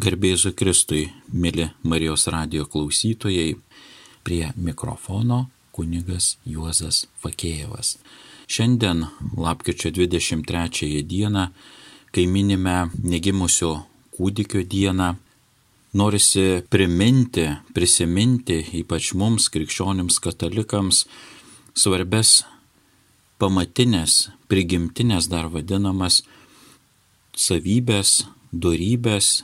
Garbėzu Kristui, mėly Marijos radio klausytojai, prie mikrofono kunigas Juozas Fakėjevas. Šiandien, lapkričio 23 dieną, kai minime negimusio kūdikio dieną, norisi priminti, prisiminti, ypač mums, krikščionims katalikams, svarbes pamatinės, prigimtinės dar vadinamas savybės, darybės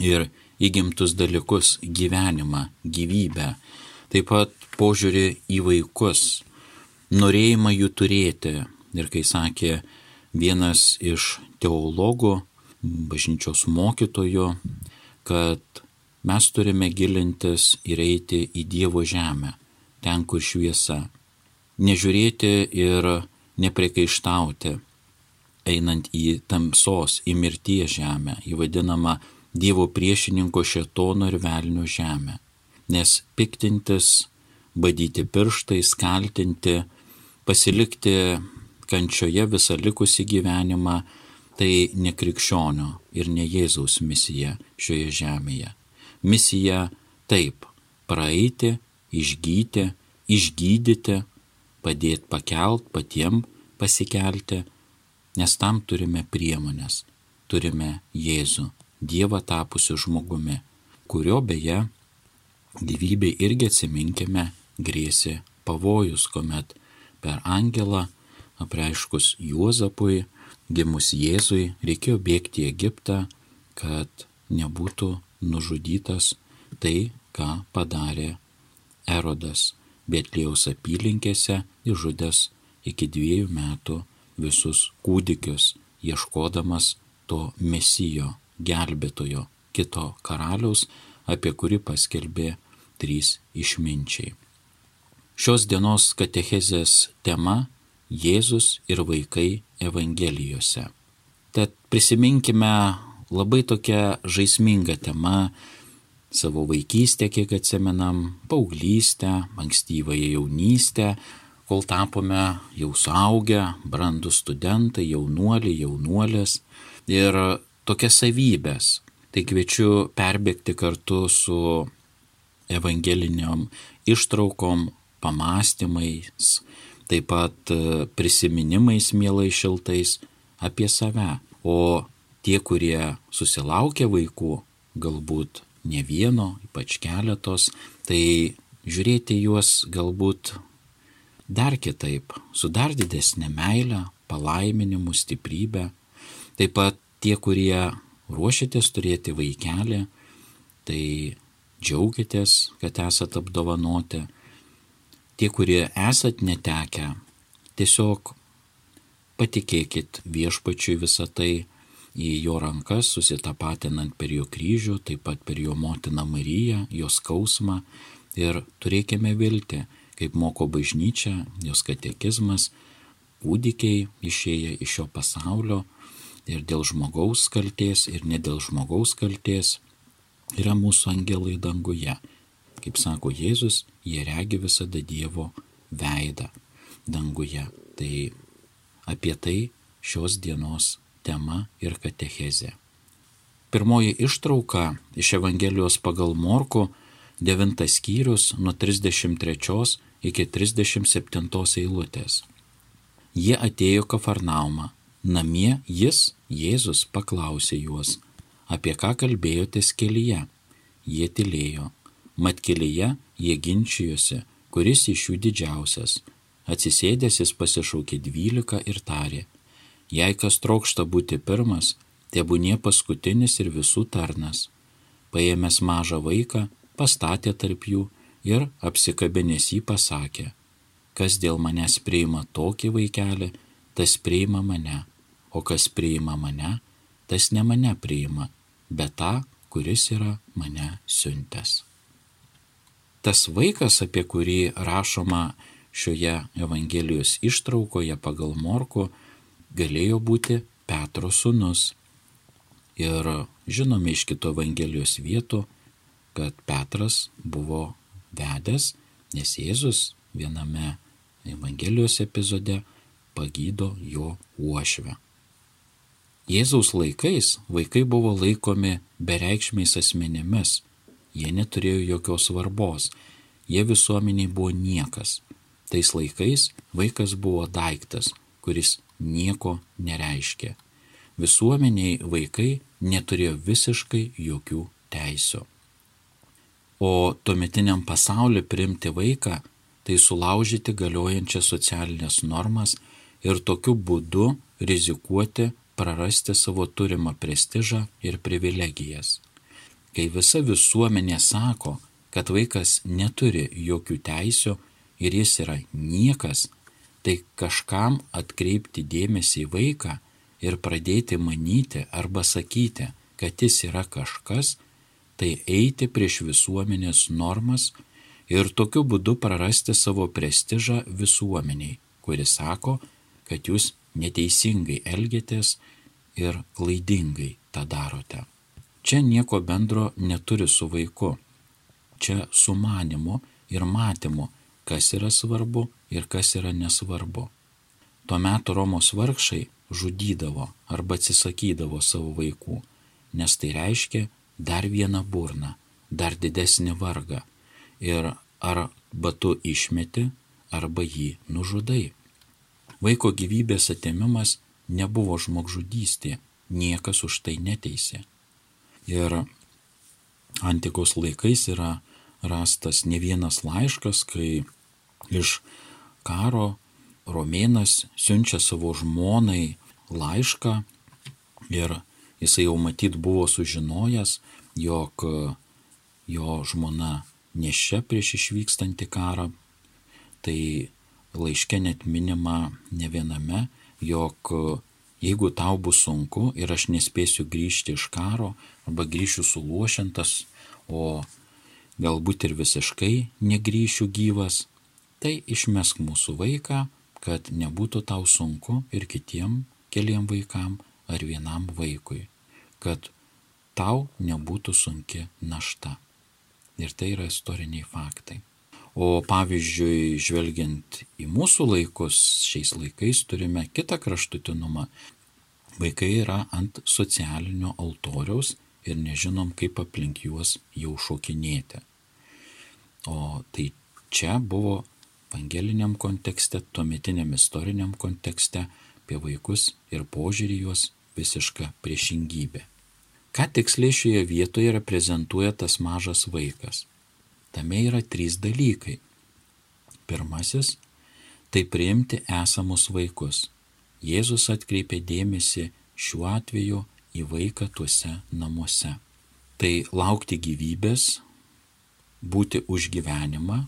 ir įgimtus dalykus - gyvenimą, gyvybę, taip pat požiūrį į vaikus, norėjimą jų turėti. Ir kai sakė vienas iš teologų, bažnyčios mokytojų, kad mes turime gilintis ir eiti į Dievo žemę, ten, kur šviesa. Nežiūrėti ir nepriekaištauti, einant į tamsos, į mirties žemę, į vadinamą Dievo priešininko šetono ir velnio žemę. Nes piktintis, badyti pirštais, kaltinti, pasilikti kančioje visą likusį gyvenimą, tai ne krikščionio ir ne Jėzaus misija šioje žemėje. Misija taip - praeiti, išgyti, išgydyti, padėti pakelt, patiem pasikelti, nes tam turime priemonės, turime Jėzų, Dievą tapusiu žmogumi, kurio beje gyvybė irgi atsiminkime grėsė pavojus, kuomet per angelą apreiškus Juozapui, gimus Jėzui, reikėjo bėgti į Egiptą, kad nebūtų nužudytas tai, ką padarė Erodas, Betlėjaus apylinkėse išžudęs iki dviejų metų visus kūdikius, ieškodamas to mesijo gelbėtojo, kito karaliaus, apie kurį paskelbė trys išminčiai. Šios dienos katechezės tema - Jėzus ir vaikai Evangelijose. Tad prisiminkime labai tokią žaismingą temą savo vaikystę, kiek atsimenam, paauglystę, ankstyvąją jaunystę, kol tapome jau suaugę, brandus studentai, jaunuoliai, jaunuolės. Ir tokias savybės. Tai kviečiu perbėgti kartu su evangeliniam ištraukom, pamastymais, taip pat e, prisiminimais mielai šiltais apie save. O tie, kurie susilaukia vaikų, galbūt ne vieno, ypač keletos, tai žiūrėti juos galbūt dar kitaip, su dar didesnė meile, palaiminimu, stiprybė. Taip pat tie, kurie ruošiatės turėti vaikelį, tai džiaugitės, kad esat apdovanoti. Tie, kurie esat netekę, tiesiog patikėkit viešpačiui visą tai į jo rankas, susitapatinant per jo kryžių, taip pat per jo motiną Mariją, jos skausmą ir turėkime viltį, kaip moko bažnyčia, jos katekizmas, kūdikiai išėję iš šio pasaulio ir dėl žmogaus kalties, ir ne dėl žmogaus kalties, yra mūsų angelai danguje. Kaip sako Jėzus, jie regi visada Dievo veidą danguje. Tai apie tai šios dienos tema ir katechezė. Pirmoji ištrauka iš Evangelijos pagal Morku, devintas skyrius nuo 33 iki 37 eilutės. Jie atėjo Kafarnaumą Namie jis, Jėzus, paklausė juos, apie ką kalbėjotės kelyje. Jie tylėjo. Mat kelyje jie ginčijosi, kuris iš jų didžiausias. Atsisėdęs jis pasišaukė dvylika ir tarė, jei kas trokšta būti pirmas, tebūnie paskutinis ir visų tarnas. Paėmęs mažą vaiką, pastatė tarp jų ir apsikabinės jį pasakė, kas dėl manęs priima tokį vaikelį, tas priima mane o kas priima mane, tas ne mane priima, bet tą, kuris yra mane siuntęs. Tas vaikas, apie kurį rašoma šioje Evangelijos ištraukoje pagal Morku, galėjo būti Petro sūnus. Ir žinome iš kito Evangelijos vietų, kad Petras buvo vedęs, nes Jėzus viename Evangelijos epizode pagydo jo uošvę. Jėzaus laikais vaikai buvo laikomi bereikšmiais asmenimis, jie neturėjo jokios svarbos, jie visuomeniai buvo niekas. Tais laikais vaikas buvo daiktas, kuris nieko nereiškė. Visuomeniai vaikai neturėjo visiškai jokių teisių. O tuometiniam pasauliu primti vaiką tai sulaužyti galiojančias socialinės normas ir tokiu būdu rizikuoti prarasti savo turimą prestižą ir privilegijas. Kai visa visuomenė sako, kad vaikas neturi jokių teisių ir jis yra niekas, tai kažkam atkreipti dėmesį į vaiką ir pradėti manyti arba sakyti, kad jis yra kažkas, tai eiti prieš visuomenės normas ir tokiu būdu prarasti savo prestižą visuomeniai, kuris sako, kad jūs neteisingai elgiatės ir klaidingai tą darote. Čia nieko bendro neturi su vaiku. Čia sumanimo ir matymo, kas yra svarbu ir kas yra nesvarbu. Tuo metu Romos vargšai žudydavo arba atsisakydavo savo vaikų, nes tai reiškia dar vieną burną, dar didesnį vargą. Ir arba tu išmeti, arba jį nužudai. Vaiko gyvybės atėmimas nebuvo žmogžudystė, niekas už tai neteisė. Ir antikos laikais yra rastas ne vienas laiškas, kai iš karo romėnas siunčia savo žmonai laišką ir jisai jau matyt buvo sužinojęs, jog jo žmona nešia prieš išvykstant į karą. Tai laiške net minima ne viename, jog jeigu tau bus sunku ir aš nespėsiu grįžti iš karo arba grįšiu suluošintas, o galbūt ir visiškai negryšiu gyvas, tai išmesk mūsų vaiką kad nebūtų tau sunku ir kitiem keliem vaikam ar vienam vaikui, kad tau nebūtų sunki našta. Ir tai yra istoriniai faktai. O pavyzdžiui, žvelgiant į mūsų laikus, šiais laikais turime kitą kraštutinumą. Vaikai yra ant socialinio altoriaus ir nežinom, kaip aplink juos jau šokinėti. O tai čia buvo evangeliniam kontekste, tuometiniam istoriniam kontekste apie vaikus ir požiūrį juos visiška priešingybė. Ką tiksliai šioje vietoje reprezentuoja tas mažas vaikas? Tame yra trys dalykai. Pirmasis - tai priimti esamus vaikus. Jėzus atkreipė dėmesį šiuo atveju į vaiką tuose namuose. Tai laukti gyvybės, būti už gyvenimą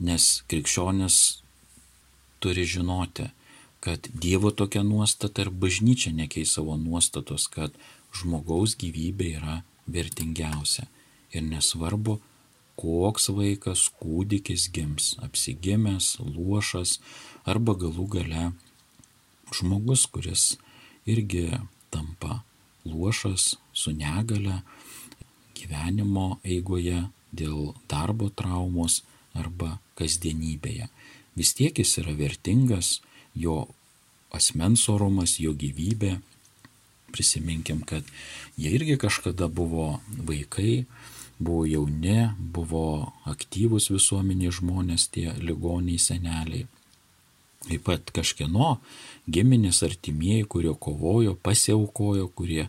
nes krikščionis turi žinoti, kad Dievo tokia nuostata ir bažnyčia nekeis savo nuostatos, kad žmogaus gyvybė yra vertingiausia. Ir nesvarbu, koks vaikas, kūdikis gims, apsigimęs, luošas arba galų gale žmogus, kuris irgi tampa luošas su negale gyvenimo eigoje dėl darbo traumos arba kasdienybėje. Vis tiek jis yra vertingas, jo asmens orumas, jo gyvybė. Prisiminkim, kad jie irgi kažkada buvo vaikai, buvo jauni, buvo aktyvus visuomeniai žmonės, tie ligoniai seneliai. Taip pat kažkieno giminės artimieji, kurie kovojo, pasiaukojo, kurie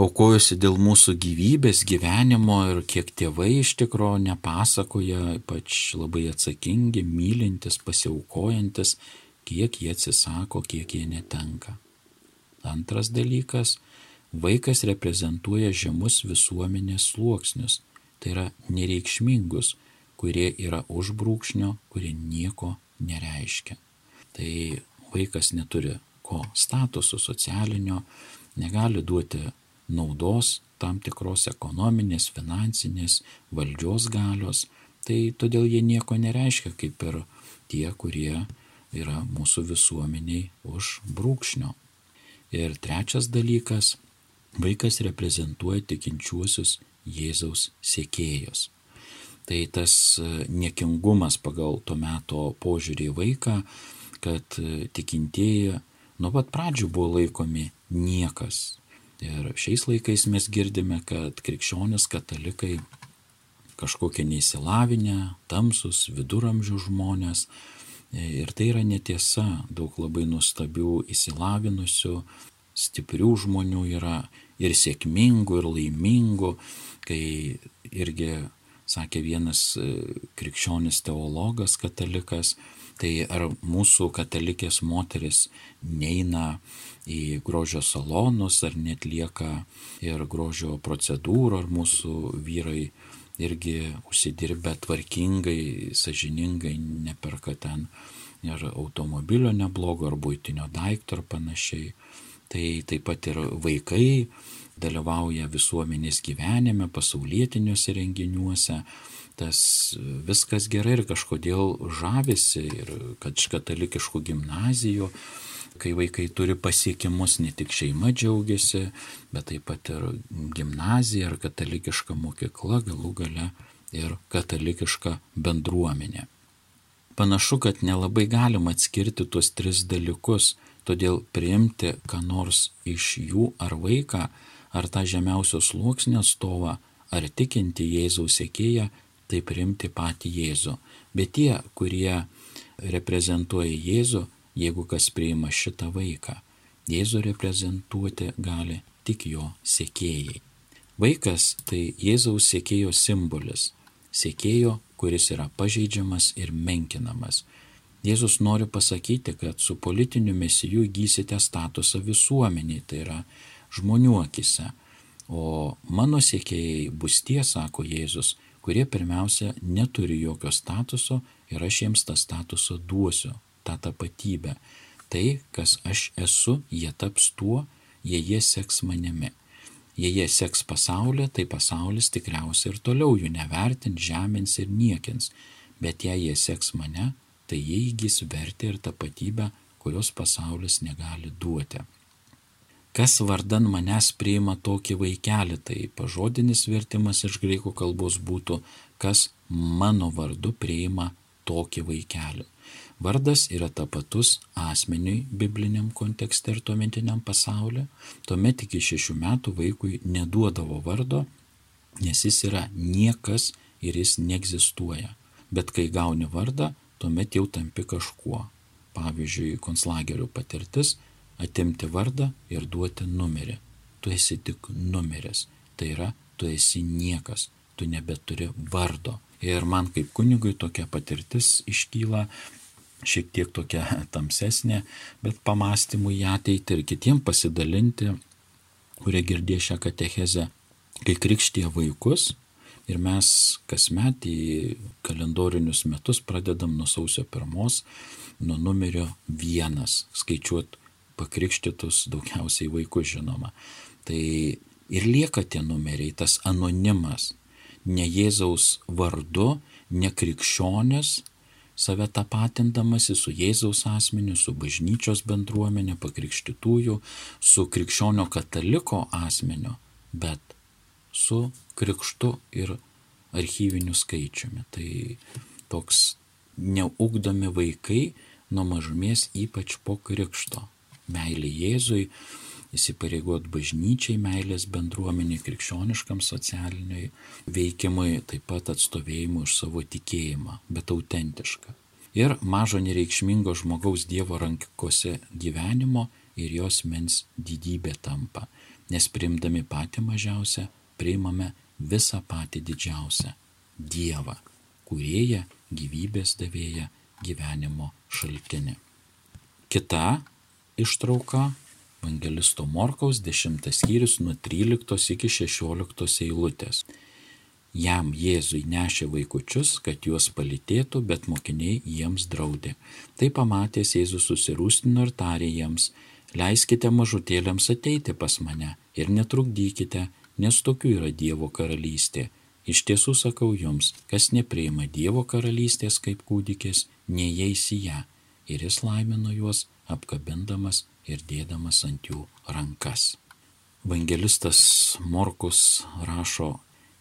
aukojosi dėl mūsų gyvybės, gyvenimo ir kiek tėvai iš tikrųjų nepasakoja, ypač labai atsakingi, mylintis, pasiaukojantis, kiek jie atsisako, kiek jie netenka. Antras dalykas - vaikas reprezentuoja žemus visuomenės sluoksnius, tai yra nereikšmingus, kurie yra užbrūkšnio, kurie nieko nereiškia. Tai vaikas neturi ko statuso socialinio, negali duoti naudos tam tikros ekonominės, finansinės, valdžios galios, tai todėl jie nieko nereiškia kaip ir tie, kurie yra mūsų visuomeniai už brūkšnio. Ir trečias dalykas - vaikas reprezentuoja tikinčiuosius Jėzaus sėkėjus. Tai tas niekingumas pagal to meto požiūrį į vaiką, kad tikintieji nuo pat pradžių buvo laikomi niekas. Ir šiais laikais mes girdime, kad krikščionis katalikai kažkokie neįsilavinę, tamsus, viduramžių žmonės. Ir tai yra netiesa, daug labai nuostabių įsilavinusių, stiprių žmonių yra ir sėkmingų, ir laimingų, kai irgi sakė vienas e, krikščionis teologas katalikas, tai ar mūsų katalikės moteris neina į grožio salonus, ar net lieka ir grožio procedūrų, ar mūsų vyrai irgi užsidirbę tvarkingai, sažiningai, neperka ten ir automobilio neblogo, ar būtinio daikto, ar panašiai. Tai taip pat ir vaikai dalyvauja visuomenės gyvenime, pasaulietiniuose renginiuose. Tas viskas gerai ir kažkodėl žavisi ir kad iš katalikiškų gimnazijų, kai vaikai turi pasiekimus, ne tik šeima džiaugiasi, bet taip pat ir gimnazija ar katalikiška mokykla, galų gale ir katalikiška bendruomenė. Panašu, kad nelabai galima atskirti tuos tris dalykus, todėl priimti ką nors iš jų ar vaiką ar tą žemiausios sluoksnio atstovą, ar tikinti Jėzaus sėkėją, tai priimti patį Jėzų. Bet tie, kurie reprezentuoja Jėzų, jeigu kas priima šitą vaiką, Jėzų reprezentuoti gali tik jo sėkėjai. Vaikas tai Jėzaus sėkėjo simbolis, sėkėjo, kuris yra pažeidžiamas ir menkinamas. Jėzus nori pasakyti, kad su politiniu mesiju įgysite statusą visuomeniai, tai yra žmonių akise. O mano siekėjai bus tie, sako Jėzus, kurie pirmiausia neturi jokio statuso ir aš jiems tą statusą duosiu, tą tapatybę. Tai, kas aš esu, jie taps tuo, jei jie seks manimi. Jei jie seks pasaulį, tai pasaulis tikriausiai ir toliau jų nevertins, žemins ir niekins, bet jei jie seks mane, tai jie įgys vertę ir tapatybę, kurios pasaulis negali duoti kas vardan manęs priima tokį vaikelį, tai pažodinis vertimas iš greikų kalbos būtų, kas mano vardu priima tokį vaikelį. Vardas yra tapatus asmeniui bibliniam kontekste ir tuometiniam pasauliu, tuomet iki šešių metų vaikui neduodavo vardo, nes jis yra niekas ir jis neegzistuoja. Bet kai gauni vardą, tuomet jau tampi kažkuo. Pavyzdžiui, konslagerio patirtis atimti vardą ir duoti numerį. Tu esi tik numeris. Tai yra, tu esi niekas, tu nebeturi vardo. Ir man kaip kunigui tokia patirtis iškyla šiek tiek tokia tamsesnė, bet pamastymų į ateitį ir kitiem pasidalinti, kurie girdė šią katechezę, kai krikštie vaikus. Ir mes kasmet į kalendorinius metus pradedam nuo sausio pirmos, nuo numerio vienas, skaičiuoti pakrikštytus daugiausiai vaikus žinoma. Tai ir lieka tie numeriai, tas anonimas, ne Jėzaus vardu, ne krikščionis, save tapatindamasi su Jėzaus asmeniu, su bažnyčios bendruomenė, pakrikštytųjų, su krikščionio kataliko asmeniu, bet su krikštu ir archyviniu skaičiumi. Tai toks neugdomi vaikai nuo mažumės ypač po krikšto meilė Jėzui, įsipareigot bažnyčiai, meilės bendruomeniai, krikščioniškam socialiniai veikimui, taip pat atstovėjimui už savo tikėjimą, bet autentišką. Ir mažo nereikšmingo žmogaus Dievo rankose gyvenimo ir jos mens didybė tampa, nes primdami patį mažiausią, priimame visą patį didžiausią - Dievą, kurieją, gyvybės davėją, gyvenimo šaltinį. Kita ištrauka Evangelisto Morkaus 10 skyrius nuo 13 iki 16 eilutės. Jam Jėzui nešė vaikučius, kad juos palitėtų, bet mokiniai jiems draudė. Tai pamatęs Jėzus susirūstino ir tarė jiems, leiskite mažutėliams ateiti pas mane ir netrukdykite, nes tokių yra Dievo karalystė. Iš tiesų sakau jums, kas nepriima Dievo karalystės kaip kūdikis, neįeis į ją. Ir jis laimino juos apkabindamas ir dėdamas ant jų rankas. Evangelistas Morkus rašo,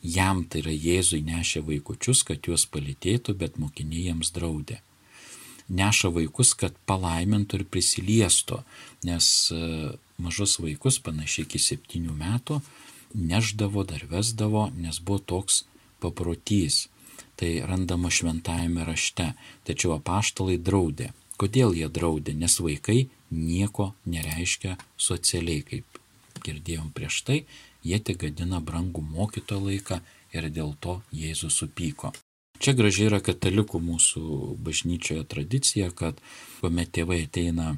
jam tai yra Jėzui nešė vaikučius, kad juos palitėtų, bet mokiniai jiems draudė. Neša vaikus, kad palaimintų ir prisiliestų, nes e, mažus vaikus, panašiai iki septynių metų, neždavo, dar vesdavo, nes buvo toks paprotys. Tai randama šventajame rašte. Tačiau apaštalai draudė. Kodėl jie draudė? Nes vaikai nieko nereiškia socialiai, kaip girdėjom prieš tai, jie tik gadina brangų mokyto laiką ir dėl to Jėzus supyko. Čia gražiai yra katalikų mūsų bažnyčioje tradicija, kad kuomet tėvai ateina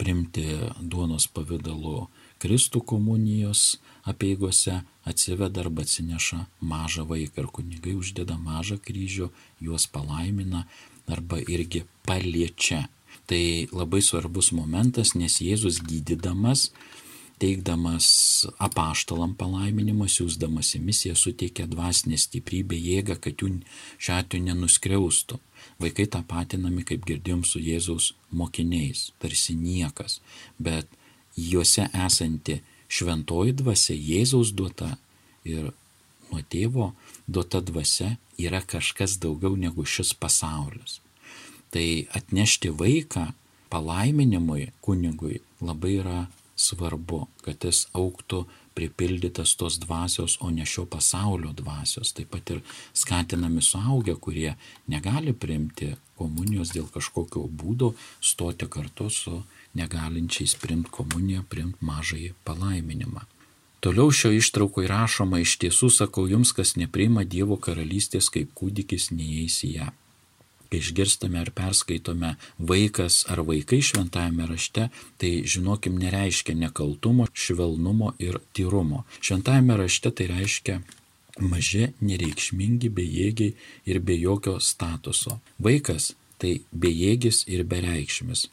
primti duonos pavydalu Kristų komunijos apieigose atsiveda arba atsineša mažą vaiką ir kunigai uždeda mažą kryžių, juos palaimina arba irgi paliečia. Tai labai svarbus momentas, nes Jėzus gydydamas, teikdamas apaštalam palaiminimą, siūsdamas į misiją, suteikia dvasinę stiprybę, jėgą, kad jų šiuo atveju nenuskriaustų. Vaikai tapatinami, kaip girdėjom, su Jėzaus mokiniais, tarsi niekas, bet juose esanti šventoji dvasia, Jėzaus duota ir nuo tėvo duota dvasia yra kažkas daugiau negu šis pasaulis. Tai atnešti vaiką palaiminimui kunigui labai yra svarbu, kad jis auktų pripildytas tos dvasios, o ne šio pasaulio dvasios. Taip pat ir skatinami suaugę, kurie negali priimti komunijos dėl kažkokio būdo, stoti kartu su negalinčiais primti komuniją, primti mažąjį palaiminimą. Toliau šio ištrauko įrašoma iš tiesų sakau jums, kas nepriima Dievo karalystės kaip kūdikis neįeis į ją. Kai išgirstame ar perskaitome vaikas ar vaikai šventajame rašte, tai žinokim nereiškia nekaltumo, švelnumo ir tyrumo. Šventajame rašte tai reiškia maži, nereikšmingi, bejėgiai ir be jokio statuso. Vaikas tai bejėgis ir bereikšmis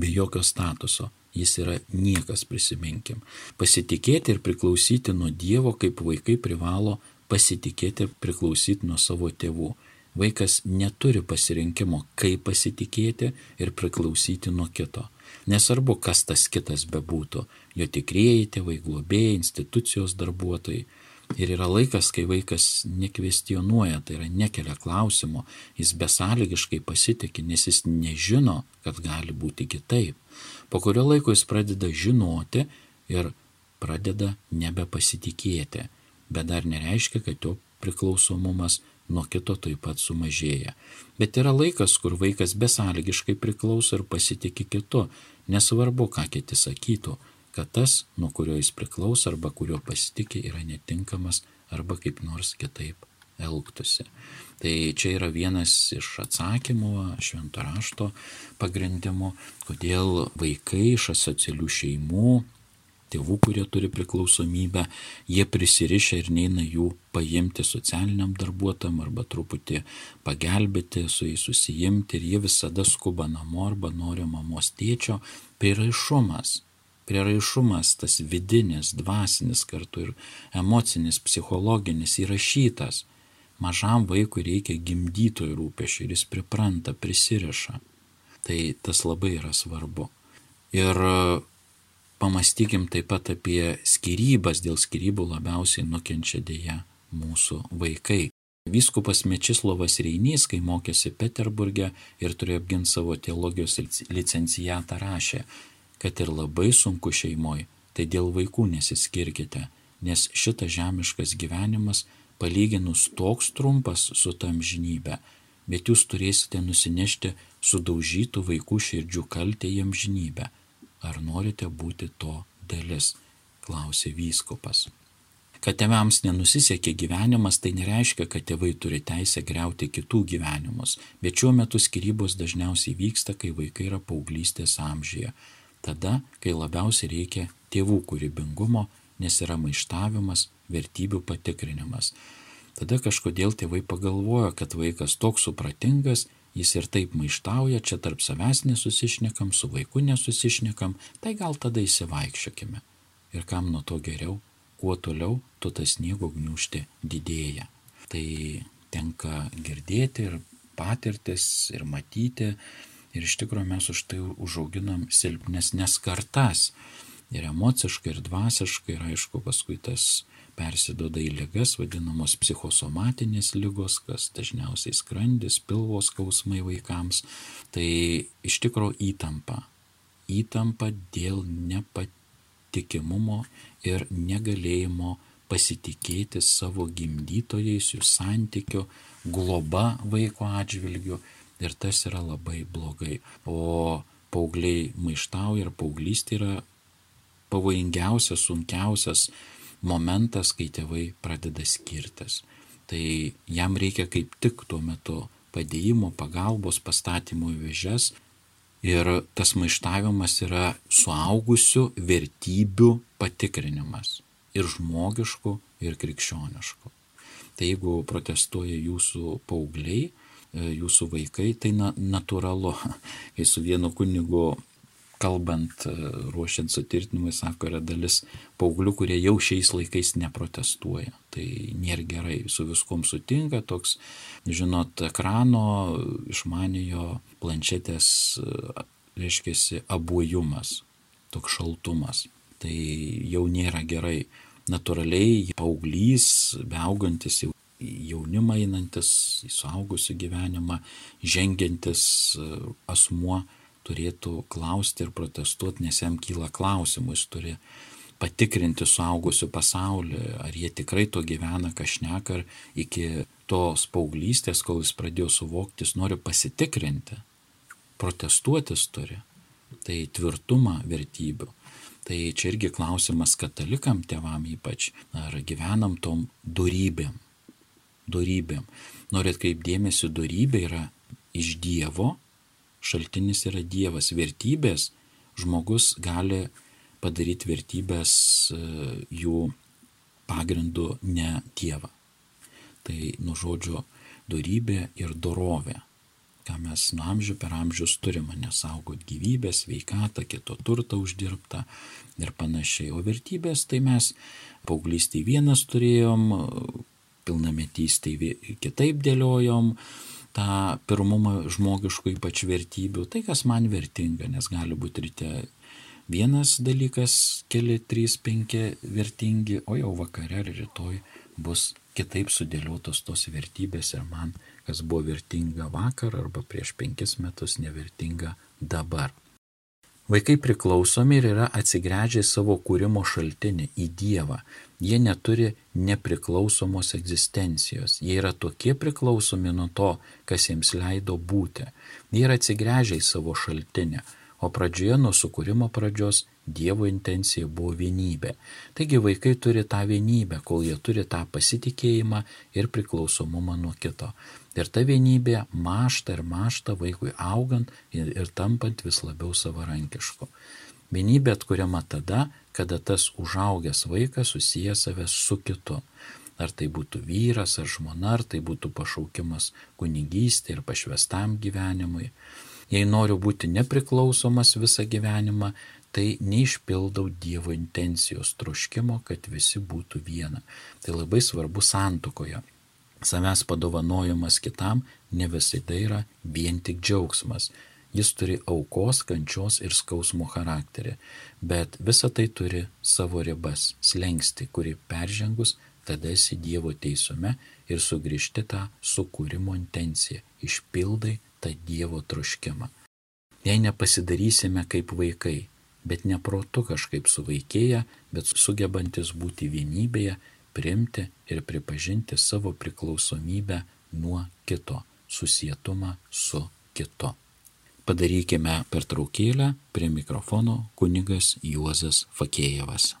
be jokio statuso. Jis yra niekas, prisiminkim. Pasitikėti ir priklausyti nuo Dievo, kaip vaikai privalo pasitikėti ir priklausyti nuo savo tėvų. Vaikas neturi pasirinkimo, kaip pasitikėti ir priklausyti nuo kito. Nesvarbu, kas tas kitas bebūtų - jo tikrieji tėvai, globėjai, institucijos darbuotojai. Ir yra laikas, kai vaikas nekvestionuoja, tai yra nekelia klausimo, jis besąlygiškai pasitikė, nes jis nežino, kad gali būti kitaip. Po kurio laiko jis pradeda žinoti ir pradeda nebepasitikėti, bet dar nereiškia, kad jo priklausomumas nuo kito taip pat sumažėja. Bet yra laikas, kur vaikas besąlygiškai priklauso ir pasitikė kitu, nesvarbu, ką kiti sakytų, kad tas, nuo kurio jis priklauso arba kurio pasitikė, yra netinkamas arba kaip nors kitaip elgtųsi. Tai čia yra vienas iš atsakymų švento rašto pagrindimų, kodėl vaikai iš asocialių šeimų, tėvų, kurie turi priklausomybę, jie prisirišę ir neina jų paimti socialiniam darbuotojam arba truputį pagelbėti, su jais susijimti ir jie visada skuba namo arba nori mamos tėčio. Priraišumas prieraišumas, tas vidinis, dvasinis kartu ir emocinis, psichologinis įrašytas. Mažam vaikui reikia gimdytojų rūpešių ir jis pripranta, prisiriša. Tai tas labai yra svarbu. Ir pamastykim taip pat apie skirybas, dėl skirybų labiausiai nukenčia dėja mūsų vaikai. Vyskupas Mečislovas Reinys, kai mokėsi Peterburgė ir turėjo apginti savo teologijos licencijatą, rašė, kad ir labai sunku šeimoje, tai dėl vaikų nesiskirkite, nes šitas žemiškas gyvenimas palyginus toks trumpas su tam žinybė, bet jūs turėsite nusinešti sudaužytų vaikų širdžių kaltę jam žinybę. Ar norite būti to dalis? klausė vyskupas. Kad tėvams nenusisekė gyvenimas, tai nereiškia, kad tėvai turi teisę greuti kitų gyvenimus, bet šiuo metu skirybos dažniausiai vyksta, kai vaikai yra paauglystės amžyje tada, kai labiausiai reikia tėvų kūrybingumo, nes yra maištavimas, vertybių patikrinimas. Tada kažkodėl tėvai pagalvojo, kad vaikas toks supratingas, jis ir taip maištauja, čia tarp savęs nesusišnekam, su vaiku nesusišnekam, tai gal tada įsivaikščiokime. Ir kam nuo to geriau, kuo toliau, tuo tas sniego gniužti didėja. Tai tenka girdėti ir patirtis ir matyti, Ir iš tikrųjų mes už tai užauginam silpnesnės kartas. Ir emociškai, ir dvasiškai, ir aišku, paskui tas persidoda į lygas, vadinamos psichosomatinės lygos, kas dažniausiai skrandis, pilvos skausmai vaikams. Tai iš tikrųjų įtampa. Įtampa dėl nepat nepatikimumo ir negalėjimo pasitikėti savo gimdytojais, jų santykiu, globa vaiko atžvilgiu ir tas yra labai blogai. O paaugliai maištauja ir paauglystė yra pavojingiausias, sunkiausias momentas, kai tėvai pradeda skirtis. Tai jam reikia kaip tik tuo metu padėjimo, pagalbos, pastatymo į vežes. Ir tas maištavimas yra suaugusių vertybių patikrinimas. Ir žmogiškų, ir krikščioniškų. Tai jeigu protestuoja jūsų paaugliai, jūsų vaikai, tai na, natūralu. Kai su vienu kunigu kalbant, e, ruošiant sutvirtinimui, sako, yra dalis paauglių, kurie jau šiais laikais neprotestuoja. Tai nėra gerai, su viskom sutinka toks, žinot, ekrano, išmanėjo planšetės, e, reiškia, abuojumas, toks šaltumas. Tai jau nėra gerai. Naturaliai paauglys, beaugantis jau jaunimą einantis į suaugusių gyvenimą, žengiantis e, asmuo turėtų klausti ir protestuoti, nes jam kyla klausimų, jis turi patikrinti suaugusių pasaulį, ar jie tikrai to gyvena, kažnek, ar iki tos paauglystės, kol jis pradėjo suvokti, jis nori pasitikrinti, protestuotis turi. Tai tvirtumą vertybių. Tai čia irgi klausimas katalikam tėvam ypač, ar gyvenam tom darybėm. Darybėm. Noriu atkreipdėmėsi, darybė yra iš Dievo šaltinis yra Dievas. Vertybės žmogus gali padaryti vertybės e, jų pagrindu ne Dievą. Tai nuo žodžio darybė ir dorovė ką mes nuo amžių per amžius turime, nesaugot gyvybę, sveikatą, kito turtą uždirbtą ir panašiai. O vertybės tai mes paauglystėje vienas turėjom, pilnametystėje kitaip dėliojom, tą pirmumą žmogiškų ypač vertybių, tai kas man vertinga, nes gali būti ryte vienas dalykas, keli, trys, penki vertingi, o jau vakare ar rytoj bus kitaip sudėliotos tos vertybės ir man, kas buvo vertinga vakar arba prieš penkis metus, nevertinga dabar. Vaikai priklausomi ir yra atsigręžę savo kūrimo šaltinį į Dievą. Jie neturi nepriklausomos egzistencijos. Jie yra tokie priklausomi nuo to, kas jiems leido būti. Jie yra atsigręžę į savo šaltinį. O pradžioje nuo sukūrimo pradžios Dievo intencija buvo vienybė. Taigi vaikai turi tą vienybę, kol jie turi tą pasitikėjimą ir priklausomumą nuo kito. Ir ta vienybė mašta ir mašta vaikui augant ir, tampant vis labiau savarankišku. Vienybė atkuriama tada, kada tas užaugęs vaikas susiję savęs su kitu. Ar tai būtų vyras, ar žmona, ar tai būtų pašaukimas kunigystė ir pašvestam gyvenimui. Jei noriu būti nepriklausomas visą gyvenimą, tai neišpildau Dievo intencijos troškimo, kad visi būtų viena. Tai labai svarbu santukoje. Savęs padovanojimas kitam ne visada yra vien tik džiaugsmas. Jis turi aukos, kančios ir skausmo charakterį, bet visa tai turi savo ribas, slengsti, kuri peržengus, tada esi Dievo teisume ir sugrįžti tą sukūrimo intenciją, išpildai tą Dievo troškimą. Jei nepasidarysime kaip vaikai, bet ne protu kažkaip suvaikėję, bet sugebantis būti vienybėje, priimti ir pripažinti savo priklausomybę nuo kito, susietumą su kitu. Padarykime pertraukėlę prie mikrofono kunigas Juozas Fakėjevas.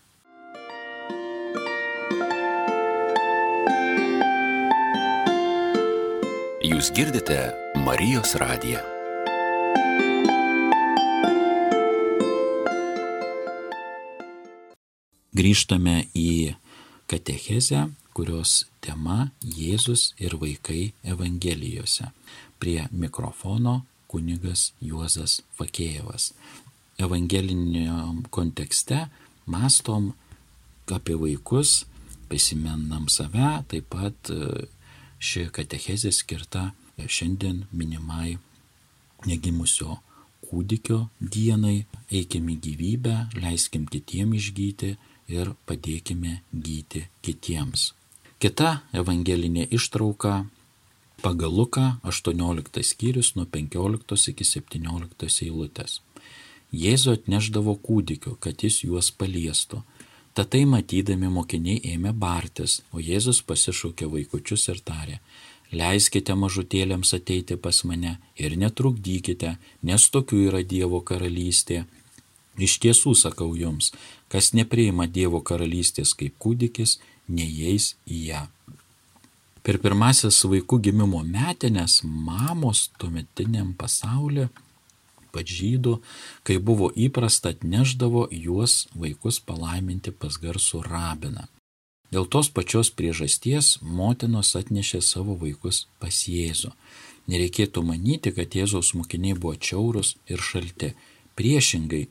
Jūs girdite Marijos radiją. Grįžtame į katechezę, kurios tema Jėzus ir vaikai Evangelijose. Prie mikrofono kunigas Juozas Fakėjevas. Evangeliniam kontekste mastom apie vaikus, prisimenam save, taip pat e, ši katechezė skirta šiandien minimai negimusio kūdikio dienai, eikim į gyvybę, leiskim kitiem išgyti ir padėkime gyti kitiems. Kita evangelinė ištrauka pagal Luką 18 skyrius nuo 15 iki 17 eilutės. Jėzų atneždavo kūdikiu, kad jis juos paliestų. Tatai matydami mokiniai ėmė bartis, o Jėzus pasišaukė vaikučius ir tarė, leiskite mažutėlėms ateiti pas mane ir netrukdykite, nes tokių yra Dievo karalystė. Iš tiesų sakau jums, kas nepriima Dievo karalystės kaip kūdikis, neįeis į ją. Per pirmasis vaikų gimimo metinės mamos tuometiniam pasaulyje pažydų, kai buvo įprasta atneždavo juos vaikus palaiminti pas garsų rabiną. Dėl tos pačios priežasties motinos atnešė savo vaikus pas Jėzų. Nereikėtų manyti, kad Jėzaus mokiniai buvo čiaurus ir šalti. Priešingai,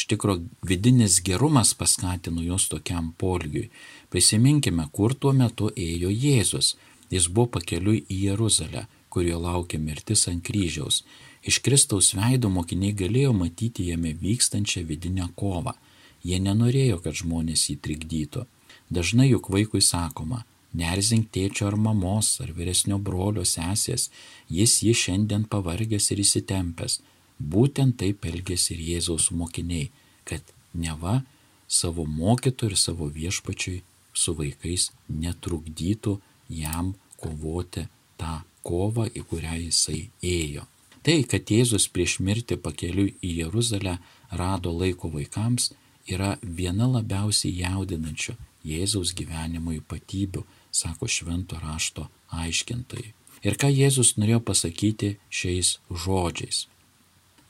iš tikro vidinis gerumas paskatino juos tokiam polgiui. Prisiminkime, kur tuo metu ėjo Jėzus. Jis buvo pakeliui į Jeruzalę, kurio laukia mirtis ant kryžiaus. Iš Kristaus veido mokiniai galėjo matyti jame vykstančią vidinę kovą. Jie nenorėjo, kad žmonės jį trikdytų. Dažnai juk vaikui sakoma, nerzink tėčio ar mamos ar vyresnio brolio sesės, jis jį šiandien pavargęs ir įsitempęs. Būtent taip elgėsi ir Jėzaus mokiniai, kad neva savo mokytų ir savo viešpačiui su vaikais netrukdytų jam kovoti tą kovą, į kurią jisai ėjo. Tai, kad Jėzus prieš mirtį pakeliui į Jeruzalę rado laiko vaikams, yra viena labiausiai jaudinančių Jėzaus gyvenimo ypatybių, sako švento rašto aiškintojai. Ir ką Jėzus norėjo pasakyti šiais žodžiais.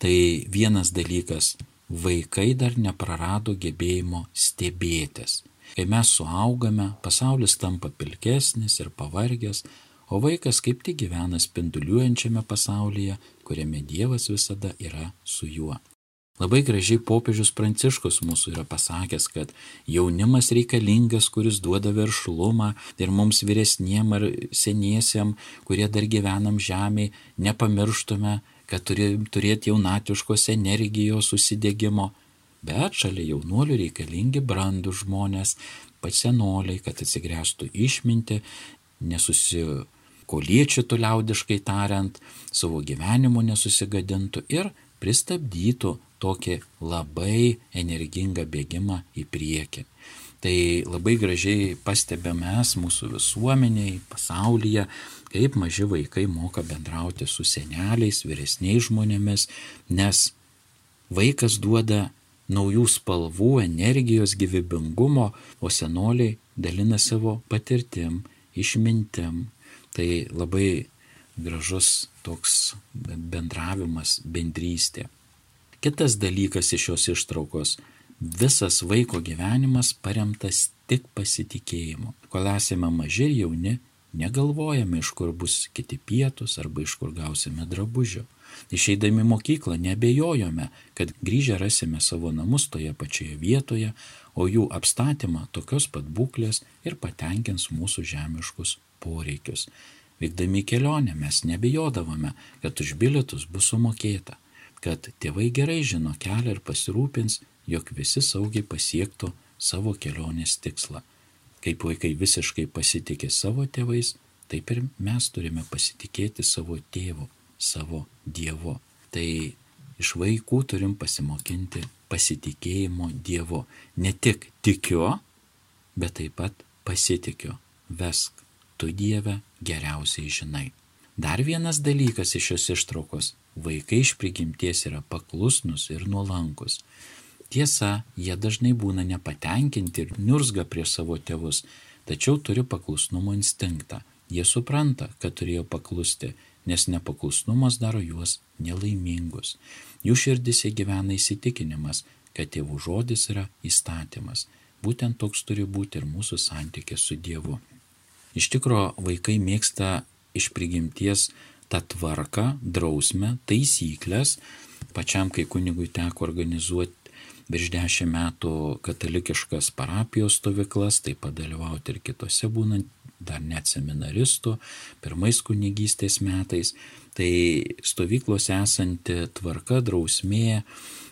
Tai vienas dalykas - vaikai dar neprarado gebėjimo stebėtis. Kai mes suaugame, pasaulis tampa pilkesnis ir pavargęs, o vaikas kaip tik gyvena spinduliuojančiame pasaulyje, kuriame Dievas visada yra su juo. Labai gražiai popiežius Pranciškus mūsų yra pasakęs, kad jaunimas reikalingas, kuris duoda veršlumą ir mums vyresniem ar seniesiam, kurie dar gyvenam žemėje, nepamirštume, kad turim turėti jaunatiškos energijos susidėgymo. Bet šalia jaunuolių reikalingi brandų žmonės, pasenoliai, kad atsigręžtų išminti, nesusikoliečių liaudiškai tariant, savo gyvenimo nesusigadintų ir pristabdytų tokį labai energingą bėgimą į priekį. Tai labai gražiai pastebėme mes mūsų visuomeniai, pasaulyje, kaip maži vaikai moka bendrauti su seneliais, vyresniais žmonėmis, nes vaikas duoda naujų spalvų, energijos, gyvybingumo, o senoliai dalina savo patirtim, išmintim. Tai labai gražus toks bendravimas, bendrystė. Kitas dalykas iš šios ištraukos - visas vaiko gyvenimas paremtas tik pasitikėjimu. Kol esame maži ir jauni, negalvojame, iš kur bus kiti pietus arba iš kur gausime drabužių. Išeidami mokyklą nebejojome, kad grįžę rasime savo namus toje pačioje vietoje, o jų apstatymą tokios pat būklės ir patenkins mūsų žemiškus poreikius. Vykdami kelionę mes nebejodavome, kad už bilietus bus sumokėta kad tėvai gerai žino kelią ir pasirūpins, jog visi saugiai pasiektų savo kelionės tikslą. Kaip vaikai visiškai pasitikė savo tėvais, taip ir mes turime pasitikėti savo tėvu, savo Dievu. Tai iš vaikų turim pasimokinti pasitikėjimo Dievu. Ne tik tikiu, bet taip pat pasitikiu. Vesk, tu Dieve geriausiai žinai. Dar vienas dalykas iš šios ištraukos Vaikai iš prigimties yra paklusnus ir nuolankus. Tiesa, jie dažnai būna nepatenkinti ir niurzga prieš savo tėvus, tačiau turi paklusnumo instinktą. Jie supranta, kad turėjo paklusti, nes nepaklusnumas daro juos nelaimingus. Jų širdise gyvena įsitikinimas, kad tėvų žodis yra įstatymas. Būtent toks turi būti ir mūsų santykis su Dievu. Iš tikro, vaikai mėgsta iš prigimties tą tvarką, drausmę, taisyklės. Pačiam, kai kunigui teko organizuoti virš dešimt metų katalikiškas parapijos stovyklas, taip pat dalyvauti ir kitose būnant, dar net seminaristų, pirmais kunigystės metais. Tai stovyklose esanti tvarka, drausmė,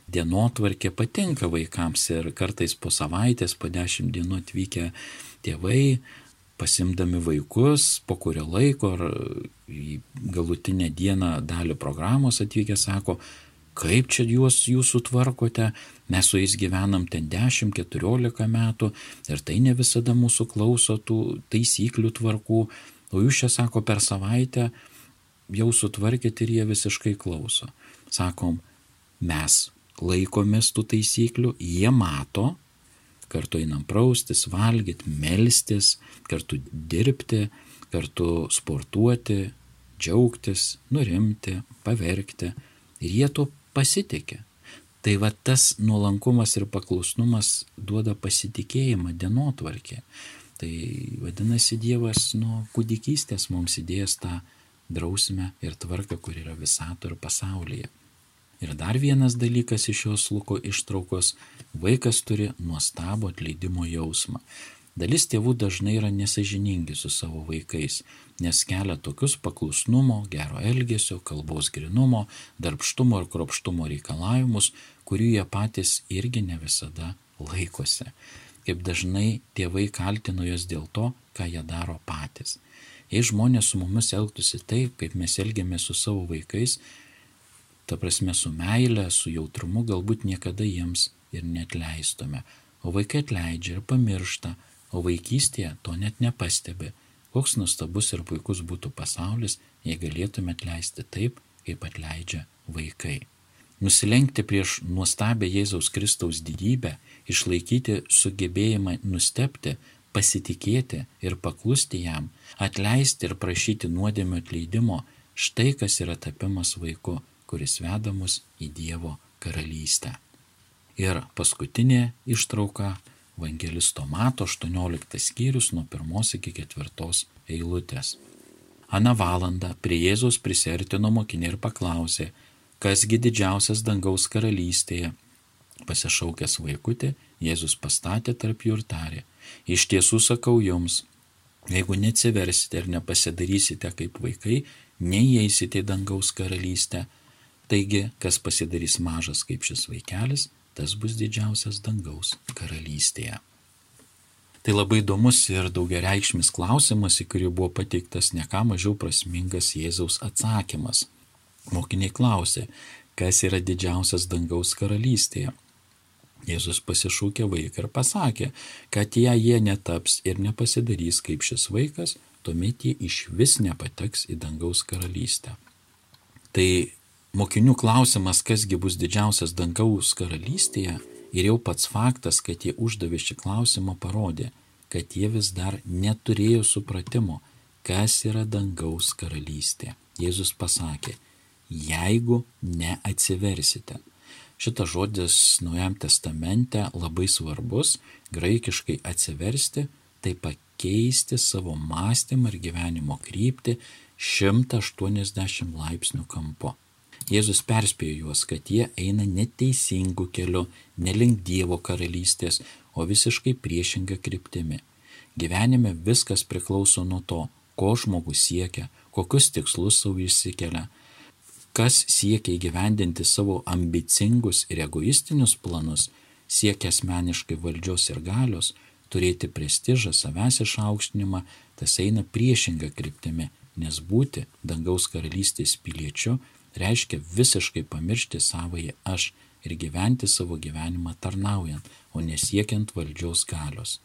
dienotvarkė patinka vaikams ir kartais po savaitės, po dešimt dienų atvykę tėvai pasimdami vaikus po kurio laiko ar į galutinę dieną dalį programos atvykę sako, kaip čia juos jūs sutvarkote, mes su jais gyvenam ten 10-14 metų ir tai ne visada mūsų klauso tų taisyklių tvarkų, o jūs čia sako per savaitę jau sutvarkėt ir jie visiškai klauso. Sakom, mes laikomės tų taisyklių, jie mato, kartu einam praustis, valgyti, melstis, kartu dirbti, kartu sportuoti, džiaugtis, nurimti, paverkti. Ir jie tuo pasitikė. Tai va tas nuolankumas ir paklusnumas duoda pasitikėjimą dienotvarkė. Tai vadinasi, Dievas nuo kūdikystės mums įdėjęs tą drausmę ir tvarką, kur yra visato ir pasaulyje. Ir dar vienas dalykas iš šios luko ištraukos - vaikas turi nuostabų atleidimo jausmą. Dalis tėvų dažnai yra nesažiningi su savo vaikais, nes kelia tokius paklusnumo, gero elgesio, kalbos grinumo, darbštumo ir kropštumo reikalavimus, kurių jie patys irgi ne visada laikosi. Kaip dažnai tėvai kaltino juos dėl to, ką jie daro patys. Jei žmonės su mumis elgtųsi taip, kaip mes elgiamės su savo vaikais, ta prasme su meile, su jautrumu, galbūt niekada jiems ir netleistume. O vaikai atleidžia ir pamiršta, o vaikystėje to net nepastebi. Koks nuostabus ir puikus būtų pasaulis, jei galėtume atleisti taip, kaip atleidžia vaikai. Nusilenkti prieš nuostabę Jėzaus Kristaus didybę, išlaikyti sugebėjimą nustepti, pasitikėti ir paklusti jam, atleisti ir prašyti nuodėmio atleidimo, štai kas yra tapimas vaiku, kuris veda mus į Dievo karalystę. Ir paskutinė ištrauka Evangelisto Mato 18 skyrius nuo 1 iki 4 eilutės. Ana valanda prie Jėzaus prisertino mokinė ir paklausė, kasgi didžiausias dangaus karalystėje. Pasišaukęs vaikutį, Jėzus pastatė tarp jų ir tarė, iš tiesų sakau jums, jeigu neatsiversite ir nepasidarysite kaip vaikai, neįeisite į dangaus karalystę. Taigi, kas pasidarys mažas kaip šis vaikelis, tas bus didžiausias dangaus karalystėje. Tai labai įdomus ir daugiareikšmis klausimas, į kurį buvo pateiktas ne ką mažiau prasmingas Jėzaus atsakymas. Mokiniai klausė, kas yra didžiausias dangaus karalystėje. Jėzus pasišūkė vaiką ir pasakė, kad jei jie netaps ir nepasidarys kaip šis vaikas, tuomet jie iš vis nepateks į dangaus karalystę. Tai Mokinių klausimas, kasgi bus didžiausias dangaus karalystėje, ir jau pats faktas, kad jie uždavė šį klausimą, parodė, kad jie vis dar neturėjo supratimo, kas yra dangaus karalystė. Jėzus pasakė, jeigu neatsiversite. Šitas žodis Naujam testamente labai svarbus, graikiškai atsiversti, tai pakeisti savo mąstymą ir gyvenimo kryptį 180 laipsnių kampu. Jėzus perspėjo juos, kad jie eina neteisingų keliu, nelink Dievo karalystės, o visiškai priešinga kryptimi. Gyvenime viskas priklauso nuo to, ko žmogus siekia, kokius tikslus savo išsikelia, kas siekia įgyvendinti savo ambicingus ir egoistinius planus, siekia asmeniškai valdžios ir galios, turėti prestižą, savęs išaukštinimą, tas eina priešinga kryptimi, nes būti dangaus karalystės piliečiu reiškia visiškai pamiršti savąjį aš ir gyventi savo gyvenimą tarnaujant, o nesiekiant valdžiaus galios.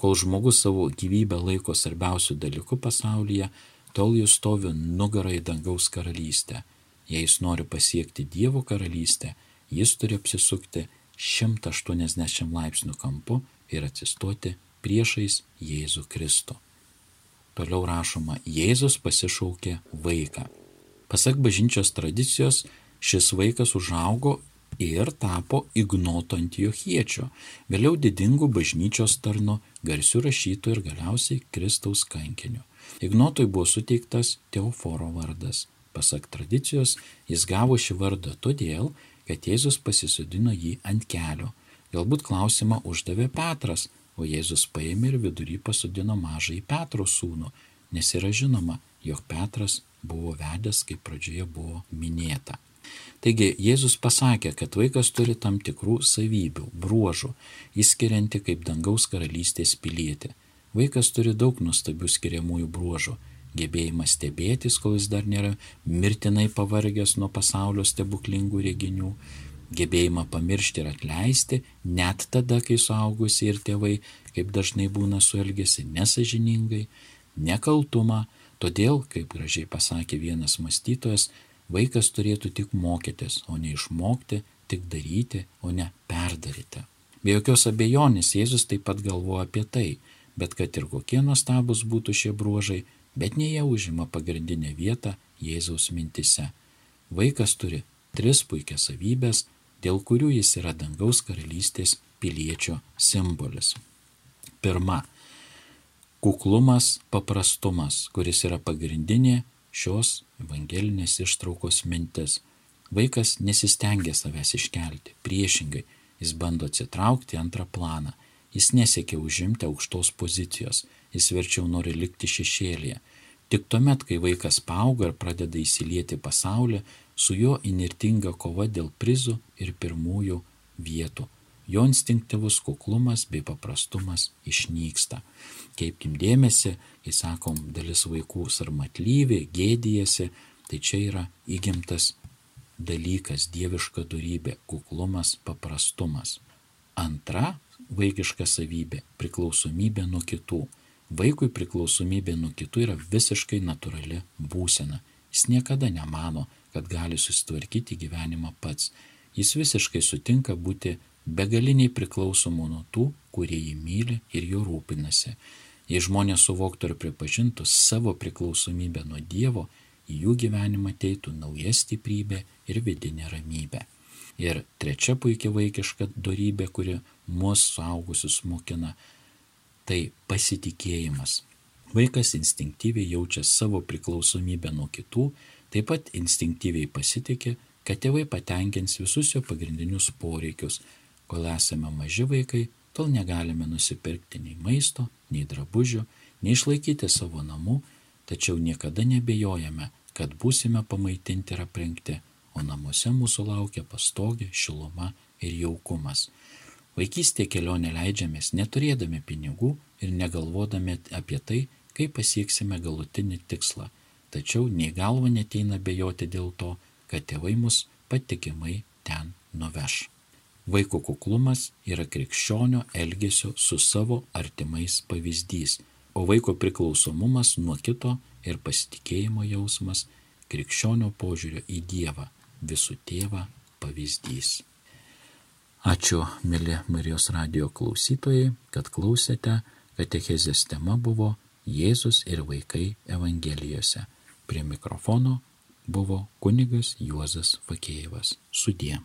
Kol žmogus savo gyvybę laiko svarbiausių dalykų pasaulyje, tol jis stovi nugarai dangaus karalystę. Jei jis nori pasiekti Dievo karalystę, jis turi apsisukti 180 laipsnių kampu ir atsistoti priešais Jėzų Kristų. Toliau rašoma, Jėzus pasišaukė vaiką. Pasak bažnyčios tradicijos, šis vaikas užaugo ir tapo Ignoto Antiochiečio, vėliau didingų bažnyčios tarno, garsių rašytojų ir galiausiai Kristaus kankiniu. Ignotui buvo suteiktas Teoforo vardas. Pasak tradicijos, jis gavo šį vardą todėl, kad Jėzus pasisodino jį ant kelio. Galbūt klausimą uždavė Petras, o Jėzus paėmė ir vidury pasodino mažąjį Petro sūnų, nes yra žinoma, jog Petras buvo vedęs, kaip pradžioje buvo minėta. Taigi Jėzus pasakė, kad vaikas turi tam tikrų savybių, bruožų, įskirianti kaip dangaus karalystės pilietį. Vaikas turi daug nuostabių skiriamųjų bruožų. gebėjimas stebėtis, kol jis dar nėra mirtinai pavargęs nuo pasaulio stebuklingų reginių, gebėjimą pamiršti ir atleisti, net tada, kai suaugusi ir tėvai, kaip dažnai būna suelgesi nesažiningai, nekaltumą, todėl, kaip gražiai pasakė vienas mąstytojas, vaikas turėtų tik mokytis, o ne išmokti, tik daryti, o ne perdaryti. Be jokios abejonės Jėzus taip pat galvoja apie tai, bet kad ir kokie nuostabus būtų šie bruožai, bet ne jie užima pagrindinę vietą Jėzaus mintise. Vaikas turi tris puikias savybės, dėl kurių jis yra dangaus karalystės piliečio simbolis. Pirma, kuklumas, paprastumas, kuris yra pagrindinė šios evangelinės ištraukos mintis. Vaikas nesistengia savęs iškelti, priešingai, jis bando atsitraukti antrą planą, jis nesiekia užimti aukštos pozicijos, jis verčiau nori likti šešėlėje. Tik tuomet, kai vaikas paauga ir pradeda įsilieti pasaulį, su juo inirtinga kova dėl prizų ir pirmųjų vietų. Jo instinktyvus kuklumas bei paprastumas išnyksta. Keipkim dėmesį, kai sakom, dalis vaikų sarmatlyvi, gėdijasi, tai čia yra įgimtas dalykas, dieviška darybė, kuklumas, paprastumas. Antra vaikiška savybė - priklausomybė nuo kitų. Vaikui priklausomybė nuo kitų yra visiškai natūrali būsena. Jis niekada nemano, kad gali susitvarkyti gyvenimą pats. Jis visiškai sutinka būti begaliniai priklausomu nuo tų, kurie jį myli ir jo rūpinasi. Jei žmonės suvoktų ir pripažintų savo priklausomybę nuo Dievo, į jų gyvenimą ateitų nauja stiprybė ir vidinė ramybė. Ir trečia puikia vaikiška darybė, kuri mūsų suaugusius mokina tai pasitikėjimas. Vaikas instinktyviai jaučia savo priklausomybę nuo kitų, taip pat instinktyviai pasitikė, kad tėvai patenkins visus jo pagrindinius poreikius. Kol esame maži vaikai, tol negalime nusipirkti nei maisto, nei drabužių, nei išlaikyti savo namų, tačiau niekada nebejojame, kad būsime pamaitinti ir aprengti, o namuose mūsų laukia pastogė, šiluma ir jaukumas. Vaikystėje kelionę leidžiamės neturėdami pinigų ir negalvodami apie tai, kaip pasieksime galutinį tikslą. Tačiau nei galva neteina bejoti dėl to, kad tėvai mus patikimai ten nuveš. Vaiko kuklumas yra krikščionio elgesio su savo artimais pavyzdys, o vaiko priklausomumas nuo kito ir pasitikėjimo jausmas krikščionio požiūrio į Dievą, visų tėvą pavyzdys. Ačiū, mėly Marijos radio klausytojai, kad klausėte, katechezės tema buvo Jėzus ir vaikai Evangelijose. Prie mikrofono buvo kunigas Juozas Vakėjevas. Sudie.